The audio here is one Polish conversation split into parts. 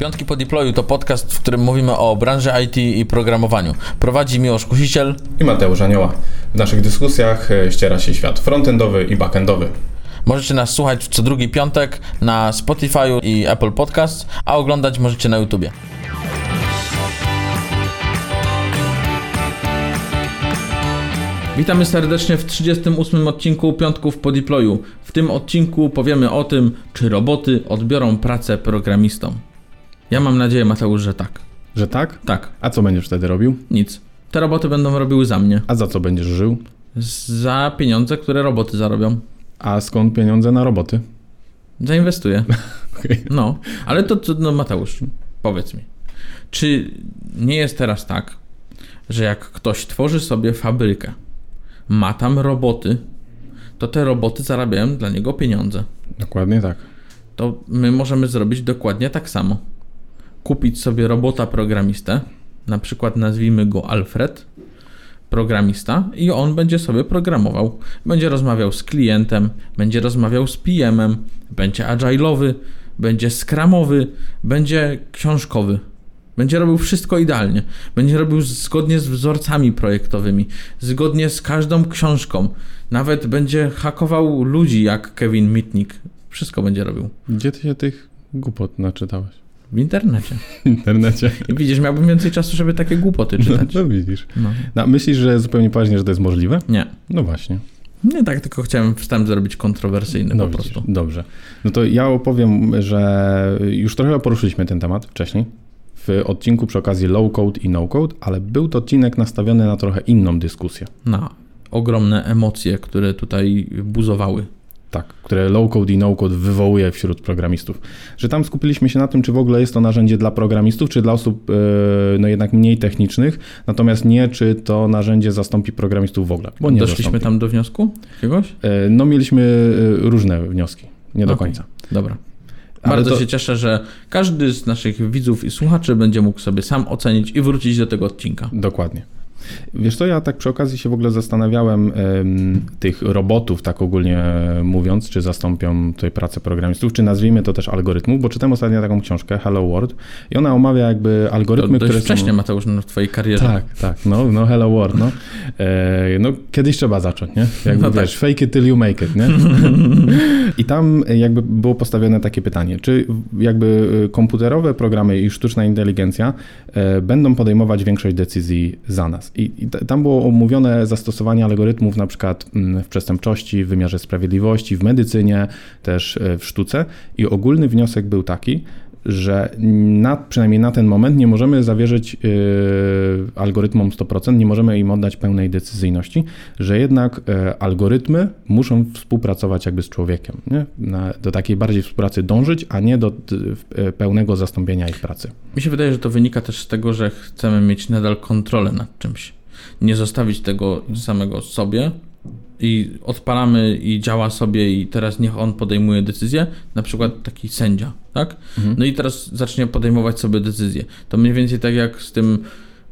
Piątki po deployu to podcast, w którym mówimy o branży IT i programowaniu. Prowadzi Miłosz Kusiciel i Mateusz Anioła. W naszych dyskusjach e, ściera się świat frontendowy i backendowy. Możecie nas słuchać co drugi piątek na Spotify i Apple Podcast, a oglądać możecie na YouTubie. Witamy serdecznie w 38 odcinku Piątków po deployu. W tym odcinku powiemy o tym, czy roboty odbiorą pracę programistom. Ja mam nadzieję, Mateusz, że tak. Że tak? Tak. A co będziesz wtedy robił? Nic. Te roboty będą robiły za mnie. A za co będziesz żył? Za pieniądze, które roboty zarobią. A skąd pieniądze na roboty? Zainwestuję. okay. No, ale to, to, no Mateusz, powiedz mi. Czy nie jest teraz tak, że jak ktoś tworzy sobie fabrykę, ma tam roboty, to te roboty zarabiają dla niego pieniądze. Dokładnie tak. To my możemy zrobić dokładnie tak samo. Kupić sobie robota programistę, na przykład nazwijmy go Alfred, programista, i on będzie sobie programował. Będzie rozmawiał z klientem, będzie rozmawiał z PM-em, będzie agile'owy, będzie scrumowy, będzie książkowy. Będzie robił wszystko idealnie. Będzie robił zgodnie z wzorcami projektowymi, zgodnie z każdą książką. Nawet będzie hakował ludzi jak Kevin Mitnick. Wszystko będzie robił. Gdzie ty się tych głupot naczytałeś? W internecie. W internecie. I widzisz, miałbym więcej czasu, żeby takie głupoty czytać. No, no widzisz. No. no. myślisz, że zupełnie poważnie, że to jest możliwe? Nie. No właśnie. Nie tak, tylko chciałem wstęp zrobić kontrowersyjny no, po widzisz, prostu. Dobrze. No to ja opowiem, że już trochę poruszyliśmy ten temat wcześniej w odcinku przy okazji low code i no code, ale był to odcinek nastawiony na trochę inną dyskusję. Na ogromne emocje, które tutaj buzowały. Tak, które low code i no code wywołuje wśród programistów. Że tam skupiliśmy się na tym, czy w ogóle jest to narzędzie dla programistów, czy dla osób e, no jednak mniej technicznych, natomiast nie, czy to narzędzie zastąpi programistów w ogóle. Bo nie Doszliśmy zastąpi. tam do wniosku jakiegoś? E, no mieliśmy e, różne wnioski, nie do okay. końca. Dobra. Bardzo to... się cieszę, że każdy z naszych widzów i słuchaczy będzie mógł sobie sam ocenić i wrócić do tego odcinka. Dokładnie. Wiesz co, ja tak przy okazji się w ogóle zastanawiałem tych robotów, tak ogólnie mówiąc, czy zastąpią tutaj pracę programistów, czy nazwijmy to też algorytmów, bo czytam ostatnio taką książkę Hello World i ona omawia jakby algorytmy, to które wcześniej, są... Mateusz, no, w twojej karierze. Tak, tak, no, no Hello World, no. E, no kiedyś trzeba zacząć, nie? Jakby no wiesz, tak. fake it till you make it, nie? I tam jakby było postawione takie pytanie, czy jakby komputerowe programy i sztuczna inteligencja e, będą podejmować większość decyzji za nas? I, I, tam było omówione zastosowanie algorytmów na przykład mm, w przestępczości, w wymiarze sprawiedliwości, w medycynie, też e, w sztuce. I ogólny wniosek był taki, że na, przynajmniej na ten moment nie możemy zawierzyć yy, algorytmom 100%, nie możemy im oddać pełnej decyzyjności, że jednak yy, algorytmy muszą współpracować jakby z człowiekiem? Na, do takiej bardziej współpracy dążyć, a nie do yy, pełnego zastąpienia ich pracy. Mi się wydaje, że to wynika też z tego, że chcemy mieć nadal kontrolę nad czymś. Nie zostawić tego samego sobie, i odpalamy i działa sobie i teraz niech on podejmuje decyzję, na przykład taki sędzia, tak? Mhm. No i teraz zacznie podejmować sobie decyzje. To mniej więcej tak jak z tym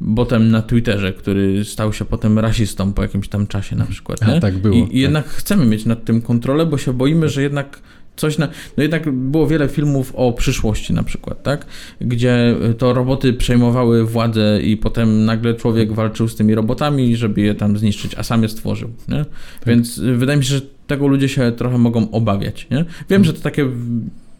botem na Twitterze, który stał się potem rasistą po jakimś tam czasie na przykład. Nie? A, tak było. I, tak. I, jednak chcemy mieć nad tym kontrolę, bo się boimy, że jednak coś na... No jednak było wiele filmów o przyszłości na przykład, tak? Gdzie to roboty przejmowały władzę i potem nagle człowiek walczył z tymi robotami, żeby je tam zniszczyć, a sam je stworzył? Tak. Więc wydaje mi się, że tego ludzie się trochę mogą obawiać, nie? Wiem, że to takie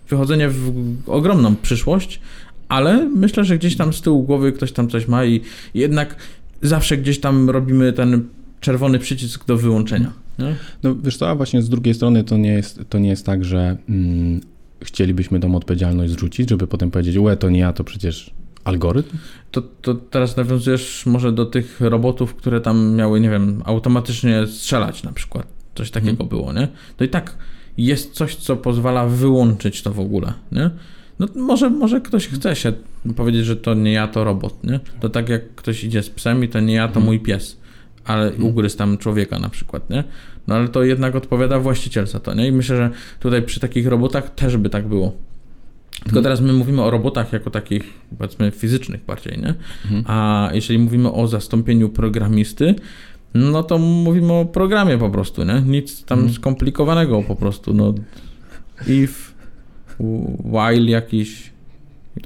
wychodzenie w ogromną przyszłość, ale myślę, że gdzieś tam z tyłu głowy ktoś tam coś ma i jednak zawsze gdzieś tam robimy ten czerwony przycisk do wyłączenia. Nie? No wiesz co, a właśnie z drugiej strony to nie jest, to nie jest tak, że mm, chcielibyśmy tą odpowiedzialność zrzucić, żeby potem powiedzieć, łe, to nie ja, to przecież algorytm? To, to teraz nawiązujesz może do tych robotów, które tam miały, nie wiem, automatycznie strzelać na przykład. Coś takiego hmm. było, nie? To i tak jest coś, co pozwala wyłączyć to w ogóle, nie? No może, może ktoś chce się powiedzieć, że to nie ja, to robot, nie? To tak jak ktoś idzie z psem i to nie ja, to hmm. mój pies ale ugryzł tam człowieka na przykład, nie? No ale to jednak odpowiada właściciel za to, nie? I myślę, że tutaj przy takich robotach też by tak było. Tylko mhm. teraz my mówimy o robotach jako takich, powiedzmy, fizycznych bardziej, nie? Mhm. A jeżeli mówimy o zastąpieniu programisty, no to mówimy o programie po prostu, nie? Nic tam mhm. skomplikowanego po prostu, no. If, while jakiś,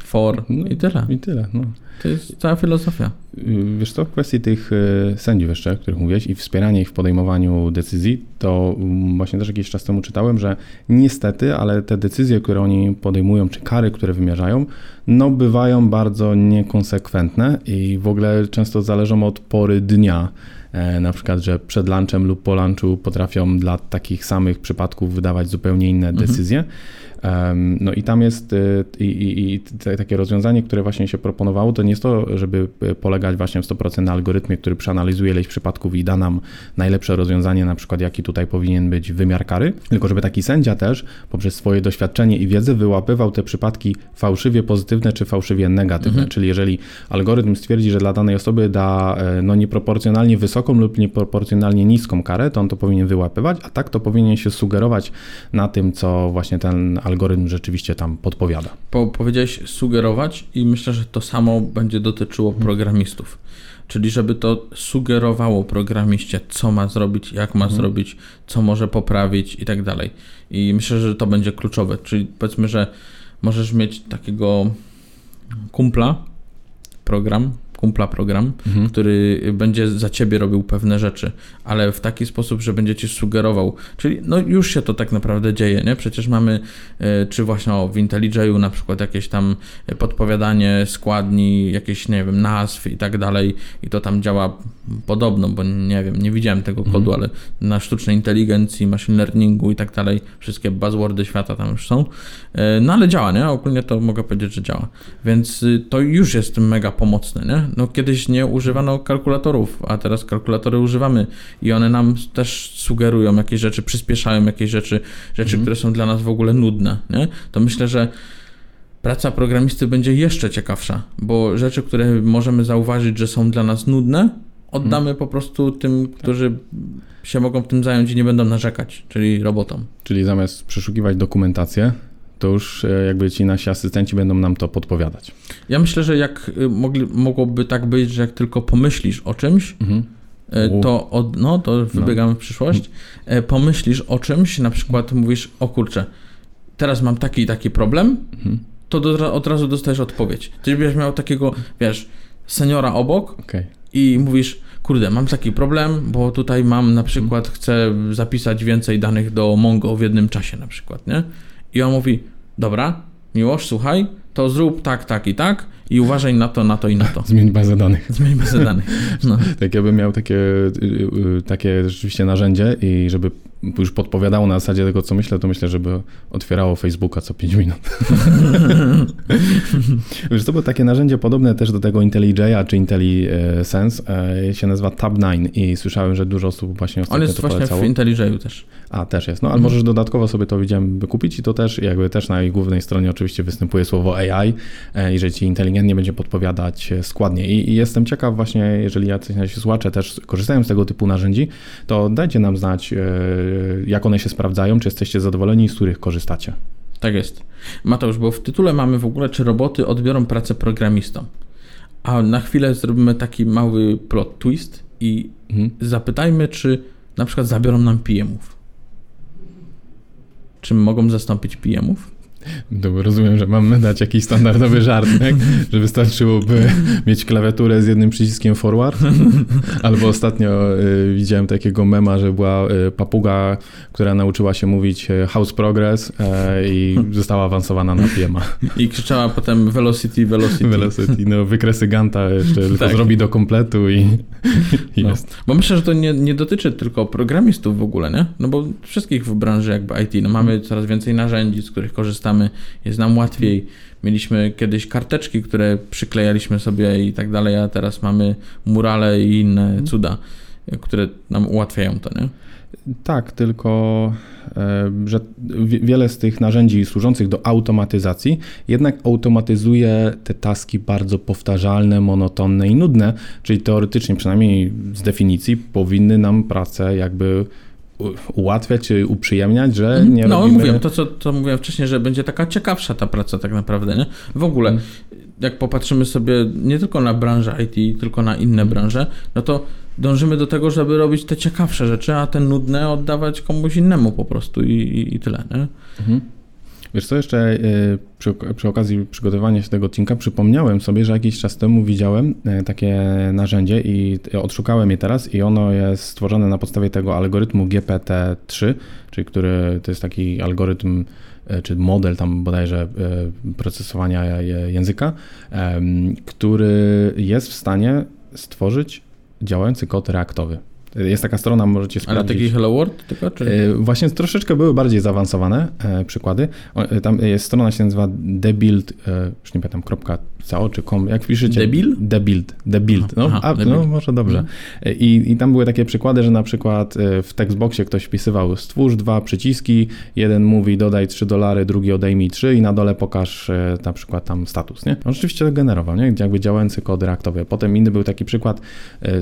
for No, i tyle. I tyle, no. To jest cała filozofia. Wiesz co, w kwestii tych y, sędziów jeszcze, o których mówiłeś i wspieranie ich w podejmowaniu decyzji, to mm, właśnie też jakiś czas temu czytałem, że niestety, ale te decyzje, które oni podejmują, czy kary, które wymierzają, no bywają bardzo niekonsekwentne i w ogóle często zależą od pory dnia. E, Na przykład, że przed lunchem lub po lunchu potrafią dla takich samych przypadków wydawać zupełnie inne decyzje. Em, No i tam jest y, i, i, i takie rozwiązanie, które właśnie się proponowało, to nie jest to, żeby y, polegać właśnie w 100% na algorytmie, który przeanalizuje ileś przypadków i da nam najlepsze rozwiązanie, na przykład jaki tutaj powinien być wymiar kary, tylko żeby taki sędzia też poprzez swoje doświadczenie i wiedzę wyłapywał te przypadki fałszywie pozytywne czy fałszywie negatywne. Czyli jeżeli algorytm stwierdzi, że dla danej osoby da e, no, nieproporcjonalnie wysoką lub nieproporcjonalnie niską karę, to on to powinien wyłapywać, a tak to powinien się sugerować na tym, co właśnie ten algorytm rzeczywiście tam podpowiada. Po, powiedziałeś sugerować i myślę, że to samo będzie dotyczyło programistów. Czyli żeby to sugerowało programiście, co ma zrobić, jak ma zrobić, co może poprawić i tak dalej. I myślę, że to będzie kluczowe. Czyli powiedzmy, że możesz mieć takiego kumpla, program, kumpla program, który będzie za ciebie robił pewne rzeczy, ale w taki sposób, że będzie ci sugerował. Czyli no już się to tak naprawdę dzieje, nie? Przecież mamy, e, czy właśnie o, w IntelliJ'u na przykład jakieś tam podpowiadanie składni, jakieś, nie wiem, nazw i tak dalej i to tam działa podobno, bo nie wiem, nie widziałem tego kodu, ale na sztucznej inteligencji, machine learningu i tak dalej, wszystkie buzzwordy świata tam już są. E, No ale działa, nie? Ogólnie to mogę powiedzieć, że działa. Więc y, to już jest mega pomocne, nie? No kiedyś nie używano kalkulatorów, a teraz kalkulatory używamy i one nam też sugerują jakieś rzeczy, przyspieszają jakieś rzeczy, rzeczy, które są dla nas w ogóle nudne, nie? To myślę, że praca programisty będzie jeszcze ciekawsza, bo rzeczy, które możemy zauważyć, że są dla nas nudne, oddamy po prostu tym, którzy się mogą tym zająć i nie będą narzekać, czyli robotom. Czyli zamiast przeszukiwać dokumentację, to już e, jakby ci nasi asystenci będą nam to podpowiadać. Ja myślę, że jak y, mogli, mogłoby tak być, że jak tylko pomyślisz o czymś, Mhm. e, to od, no to wybiegamy w przyszłość, e, pomyślisz o czymś, na przykład mówisz, o kurczę, teraz mam taki i taki problem, Mhm. to do, od razu dostajesz odpowiedź. Ty byś miał takiego, wiesz, seniora obok Okej. i mówisz, kurde, mam taki problem, bo tutaj mam na przykład, chcę zapisać więcej danych do Mongo w jednym czasie na przykład, nie? I on mówi, dobra, Miłosz, słuchaj, to zrób tak, tak i tak i uważaj na to, na to i na to. Zmień bazę danych. Zmień bazę danych. No. Tak ja bym miał takie, y, y, takie rzeczywiście narzędzie i żeby już podpowiadało na zasadzie tego, co myślę, to myślę, żeby otwierało Facebooka co 5 minut. Wiesz, to było takie narzędzie podobne też do tego IntelliJ'a czy IntelliSense, e, się nazywa Tab9 i słyszałem, że dużo osób właśnie On ostatnio jest to właśnie polecało. w IntelliJ'u też. A, też jest. No, ale możesz dodatkowo sobie to widziałem wykupić i to też jakby też na jej głównej stronie oczywiście występuje słowo AI e, i że ci inteligentnie będzie podpowiadać e, składnie. I, I jestem ciekaw właśnie, jeżeli jacyś nasi słuchacze też korzystają z tego typu narzędzi, to dajcie nam znać, jak one się sprawdzają, czy jesteście zadowoleni, z których korzystacie. Tak jest. Mateusz, bo w tytule mamy w ogóle, czy roboty odbiorą pracę programistom. A na chwilę zrobimy taki mały plot twist i Mhm. zapytajmy, czy na przykład zabiorą nam PM-ów. Czy mogą zastąpić PM-ów? To rozumiem, że mamy dać jakiś standardowy żart, tak? że wystarczyłoby mieć klawiaturę z jednym przyciskiem forward. Albo ostatnio y, widziałem takiego mema, że była y, papuga, która nauczyła się mówić y, house progress y, i została awansowana na PM-a. I krzyczała potem velocity, velocity. Velocity, no wykresy Ganta jeszcze tylko Tak. zrobi do kompletu i, i No. jest. Bo myślę, że to nie, nie dotyczy tylko programistów w ogóle, nie? No bo wszystkich w branży jakby IT. No mamy coraz więcej narzędzi, z których korzystamy, jest nam łatwiej. Mieliśmy kiedyś karteczki, które przyklejaliśmy sobie i tak dalej, a teraz mamy murale i inne cuda, które nam ułatwiają to, nie? Tak, tylko e, że wi- wiele z tych narzędzi służących do automatyzacji jednak automatyzuje te taski bardzo powtarzalne, monotonne i nudne, czyli teoretycznie, przynajmniej z definicji, powinny nam pracę jakby ułatwiać uprzyjemniać, że nie no, robimy... mówiłem to, co to mówiłem wcześniej, że będzie taka ciekawsza ta praca tak naprawdę, nie? W ogóle, Mm. jak popatrzymy sobie nie tylko na branżę IT, tylko na inne branże, no to dążymy do tego, żeby robić te ciekawsze rzeczy, a te nudne oddawać komuś innemu po prostu i, i, i tyle, nie? Mhm. Wiesz co, jeszcze przy, przy okazji przygotowania się tego odcinka przypomniałem sobie, że jakiś czas temu widziałem takie narzędzie i odszukałem je teraz i ono jest stworzone na podstawie tego algorytmu GPT-3, czyli który to jest taki algorytm E, czy model tam bodajże e, procesowania języka, który jest w stanie stworzyć działający kod reaktowy. Jest taka strona, możecie sprawdzić. Ale taki Hello World tylko? Czy? E, właśnie troszeczkę były bardziej zaawansowane przykłady. Tam jest strona się nazywa debuild, już nie pamiętam, co, czy kom, jak piszecie? Debil? Debuild, debuild. No, Aha, a, no może dobrze. Mhm. I, I tam były takie przykłady, że na przykład e, w textboxie ktoś wpisywał stwórz dwa przyciski, jeden mówi dodaj 3 dolary, drugi odejmij 3 i na dole pokaż e, na przykład tam status, nie? On rzeczywiście generował, nie? Jakby działający kod reaktowy. Potem inny był taki przykład e,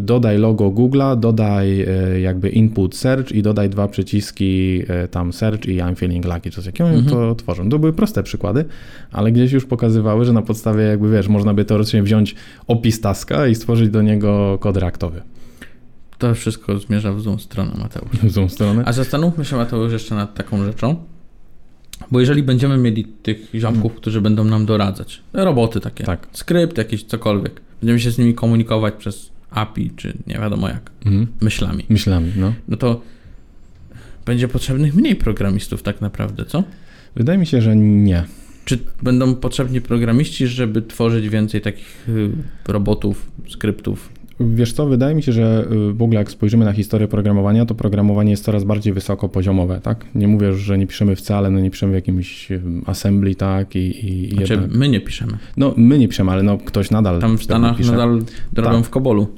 dodaj logo Google'a, dodaj jakby input search i dodaj dwa przyciski tam search i I'm feeling lucky, coś takiego. Mhm. To tworzą. To były proste przykłady, ale gdzieś już pokazywał pokazywały, że na podstawie jakby wiesz, można by teoretycznie wziąć opis taska i stworzyć do niego kod reaktowy. To wszystko zmierza w złą stronę, Mateusz. W złą stronę. A zastanówmy się, Mateusz, jeszcze nad taką rzeczą. Bo jeżeli będziemy mieli tych ziomków, hmm. którzy będą nam doradzać, roboty takie, tak. skrypt jakiś, cokolwiek, będziemy się z nimi komunikować przez API, czy nie wiadomo jak, hmm. myślami. Myślami, no. No to będzie potrzebnych mniej programistów tak naprawdę, co? Wydaje mi się, że nie. Czy będą potrzebni programiści, żeby tworzyć więcej takich y, robotów, skryptów? Wiesz co, wydaje mi się, że y, w ogóle jak spojrzymy na historię programowania, to programowanie jest coraz bardziej wysokopoziomowe, tak? Nie mówię, że nie piszemy w C, ale no nie piszemy w jakimś y, assembly, tak? I, i znaczy, jednak... my nie piszemy. No, my nie piszemy, ale no ktoś nadal Tam w Stanach pisze. nadal robią tak. w Kobolu.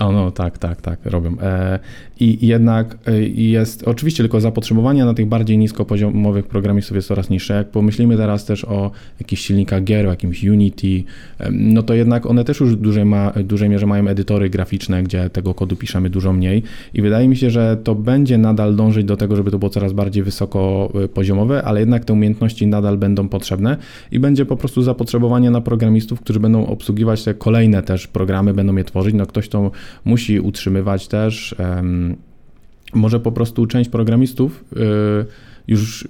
O, no tak, tak, tak, robią. E, I jednak e, jest, oczywiście tylko zapotrzebowanie na tych bardziej niskopoziomowych programistów jest coraz niższe. Jak pomyślimy teraz też o jakichś silnikach gier, o jakimś Unity, no to jednak one też już w dużej, ma, dużej mierze mają edytory graficzne, gdzie tego kodu piszemy dużo mniej i wydaje mi się, że to będzie nadal dążyć do tego, żeby to było coraz bardziej wysokopoziomowe, ale jednak te umiejętności nadal będą potrzebne i będzie po prostu zapotrzebowanie na programistów, którzy będą obsługiwać te kolejne też programy, będą je tworzyć. No ktoś to musi utrzymywać też. Może po prostu część programistów y, już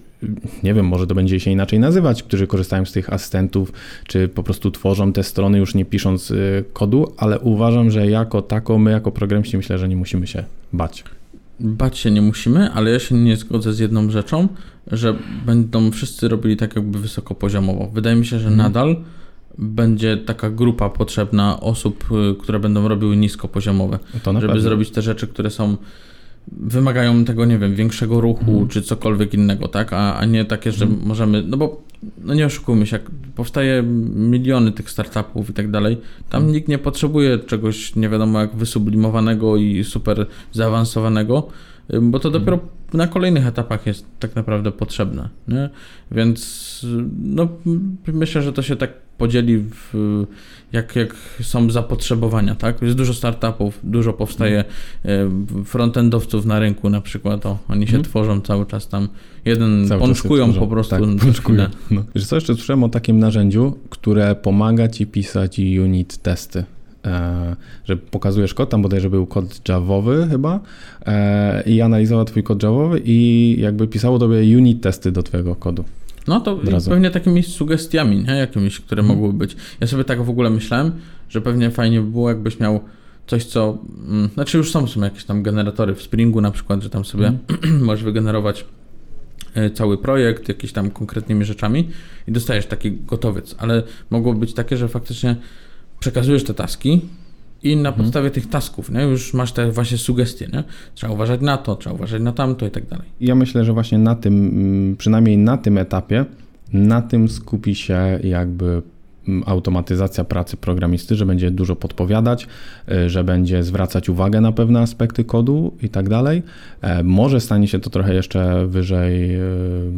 nie wiem, może to będzie się inaczej nazywać, którzy korzystają z tych asystentów, czy po prostu tworzą te strony już nie pisząc y, kodu, ale uważam, że jako tako, my jako programiści myślę, że nie musimy się bać. Bać się nie musimy, ale ja się nie zgodzę z jedną rzeczą, że będą wszyscy robili tak jakby wysokopoziomowo. Wydaje mi się, że hmm. nadal będzie taka grupa potrzebna osób, y, które będą robiły niskopoziomowe, żeby pewno. zrobić te rzeczy, które są wymagają tego, nie wiem, większego ruchu mhm. czy cokolwiek innego, tak? A, a nie takie, że mhm. możemy, no bo no nie oszukujmy się, jak powstaje miliony tych startupów i tak dalej, tam mhm. nikt nie potrzebuje czegoś nie wiadomo jak wysublimowanego i super zaawansowanego, bo to dopiero na kolejnych etapach jest tak naprawdę potrzebne, nie? Więc no myślę, że to się tak podzieli w, jak, jak są zapotrzebowania, tak? Jest dużo startupów, dużo powstaje mm. frontendowców na rynku na przykład, o, oni się mm. tworzą cały czas tam, jeden cały pączkują po prostu. Tak, pączkują. No. Wiesz co, jeszcze słyszałem o takim narzędziu, które pomaga Ci pisać unit testy. E, że pokazujesz kod, tam bodajże był kod javowy chyba e, i analizował twój kod javowy i jakby pisało tobie unit testy do twojego kodu. No to pewnie takimi sugestiami, nie? jakimiś, które hmm. mogłyby być. Ja sobie tak w ogóle myślałem, że pewnie fajnie by było, jakbyś miał coś, co. Mm, znaczy, już są, są jakieś tam generatory w Springu na przykład, że tam sobie hmm. możesz wygenerować e, cały projekt jakimiś tam konkretnymi rzeczami i dostajesz taki gotowiec, ale mogło być takie, że faktycznie przekazujesz te taski i na mhm. podstawie tych tasków, nie, już masz te właśnie sugestie, nie? Trzeba uważać na to, trzeba uważać na tamto i tak dalej. Ja myślę, że właśnie na tym, mm, przynajmniej na tym etapie, na tym skupi się jakby automatyzacja pracy programisty, że będzie dużo podpowiadać, y, że będzie zwracać uwagę na pewne aspekty kodu i tak dalej. E, może stanie się to trochę jeszcze wyżej y,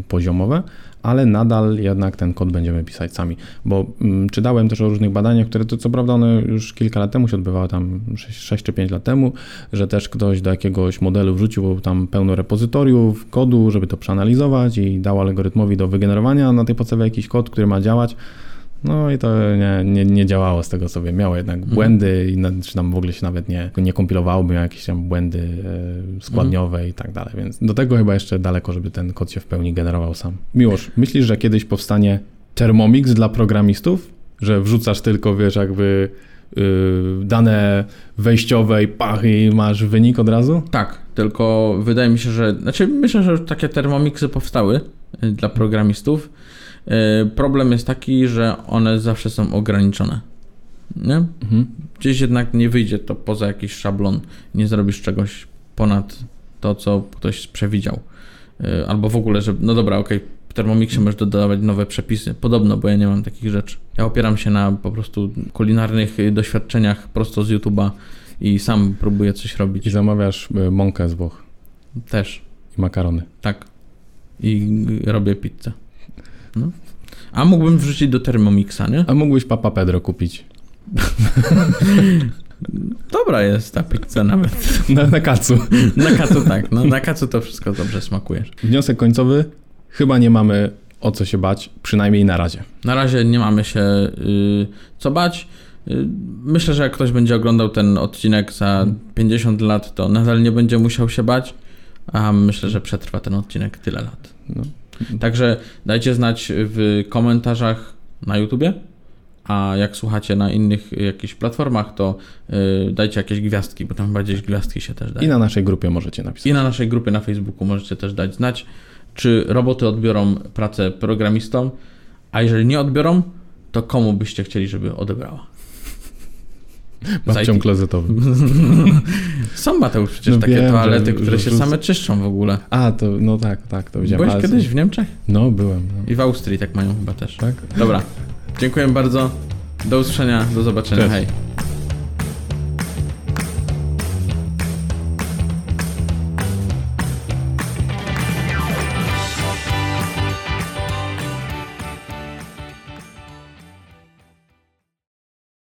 poziomowe, ale nadal jednak ten kod będziemy pisać sami. Bo czytałem też o różnych badaniach, które to co prawda one już kilka lat temu się odbywały, tam 6, 6 czy 5 lat temu, że też ktoś do jakiegoś modelu wrzucił tam pełno repozytoriów, kodu, żeby to przeanalizować i dał algorytmowi do wygenerowania na tej podstawie jakiś kod, który ma działać. No i to nie, nie, nie działało z tego sobie. Miało jednak Mhm. błędy, i na, czy tam w ogóle się nawet nie, nie kompilowało, miało jakieś tam błędy e, składniowe Mhm. i tak dalej, więc do tego chyba jeszcze daleko, żeby ten kod się w pełni generował sam. Miłosz, myślisz, że kiedyś powstanie Thermomix dla programistów? Że wrzucasz tylko, wiesz, jakby y, dane wejściowe i pach i masz wynik od razu? Tak, tylko wydaje mi się, że. Znaczy, myślę, że takie termomiksy powstały y, dla programistów. Y, Problem jest taki, że one zawsze są ograniczone. Nie? Mhm. Gdzieś jednak nie wyjdzie to poza jakiś szablon, nie zrobisz czegoś ponad to, co ktoś przewidział. Y, Albo w ogóle, że no dobra, okej, w Thermomixie możesz dodawać nowe przepisy. Podobno, bo ja nie mam takich rzeczy. Ja opieram się na po prostu kulinarnych y, doświadczeniach prosto z YouTube'a i sam próbuję coś robić. I zamawiasz mąkę z Włoch Też, i makarony. tak. I robię pizzę. No. A mógłbym wrzucić do Thermomixa, nie? A mógłbyś Papa Pedro kupić Dobra jest ta pizza nawet. na, na kacu. Na kacu tak, no na kacu to wszystko dobrze smakuje. Wniosek końcowy. Chyba nie mamy o co się bać, przynajmniej na razie. Na razie nie mamy się y, co bać. Y, myślę, że jak ktoś będzie oglądał ten odcinek za 50 lat, to nadal nie będzie musiał się bać, a myślę, że przetrwa ten odcinek tyle lat. No. Także dajcie znać w komentarzach na YouTubie, a jak słuchacie na innych jakichś platformach, to y, dajcie jakieś gwiazdki, bo tam chyba gdzieś gwiazdki się też daje. I na naszej grupie możecie napisać. I na naszej grupie na Facebooku możecie też dać znać, czy roboty odbiorą pracę programistom, a jeżeli nie odbiorą, to komu byście chcieli, żeby odebrała? Babcią klozetowym. Są Mateusz przecież No takie wiem, toalety, że- które że się wrzuc- same czyszczą w ogóle. A, to no tak, tak, to widziałem. Byłeś kiedyś w Niemczech? No, byłem. No. I w Austrii tak mają chyba też. Tak? Dobra, dziękuję bardzo. Do usłyszenia, do zobaczenia. Cześć. Hej.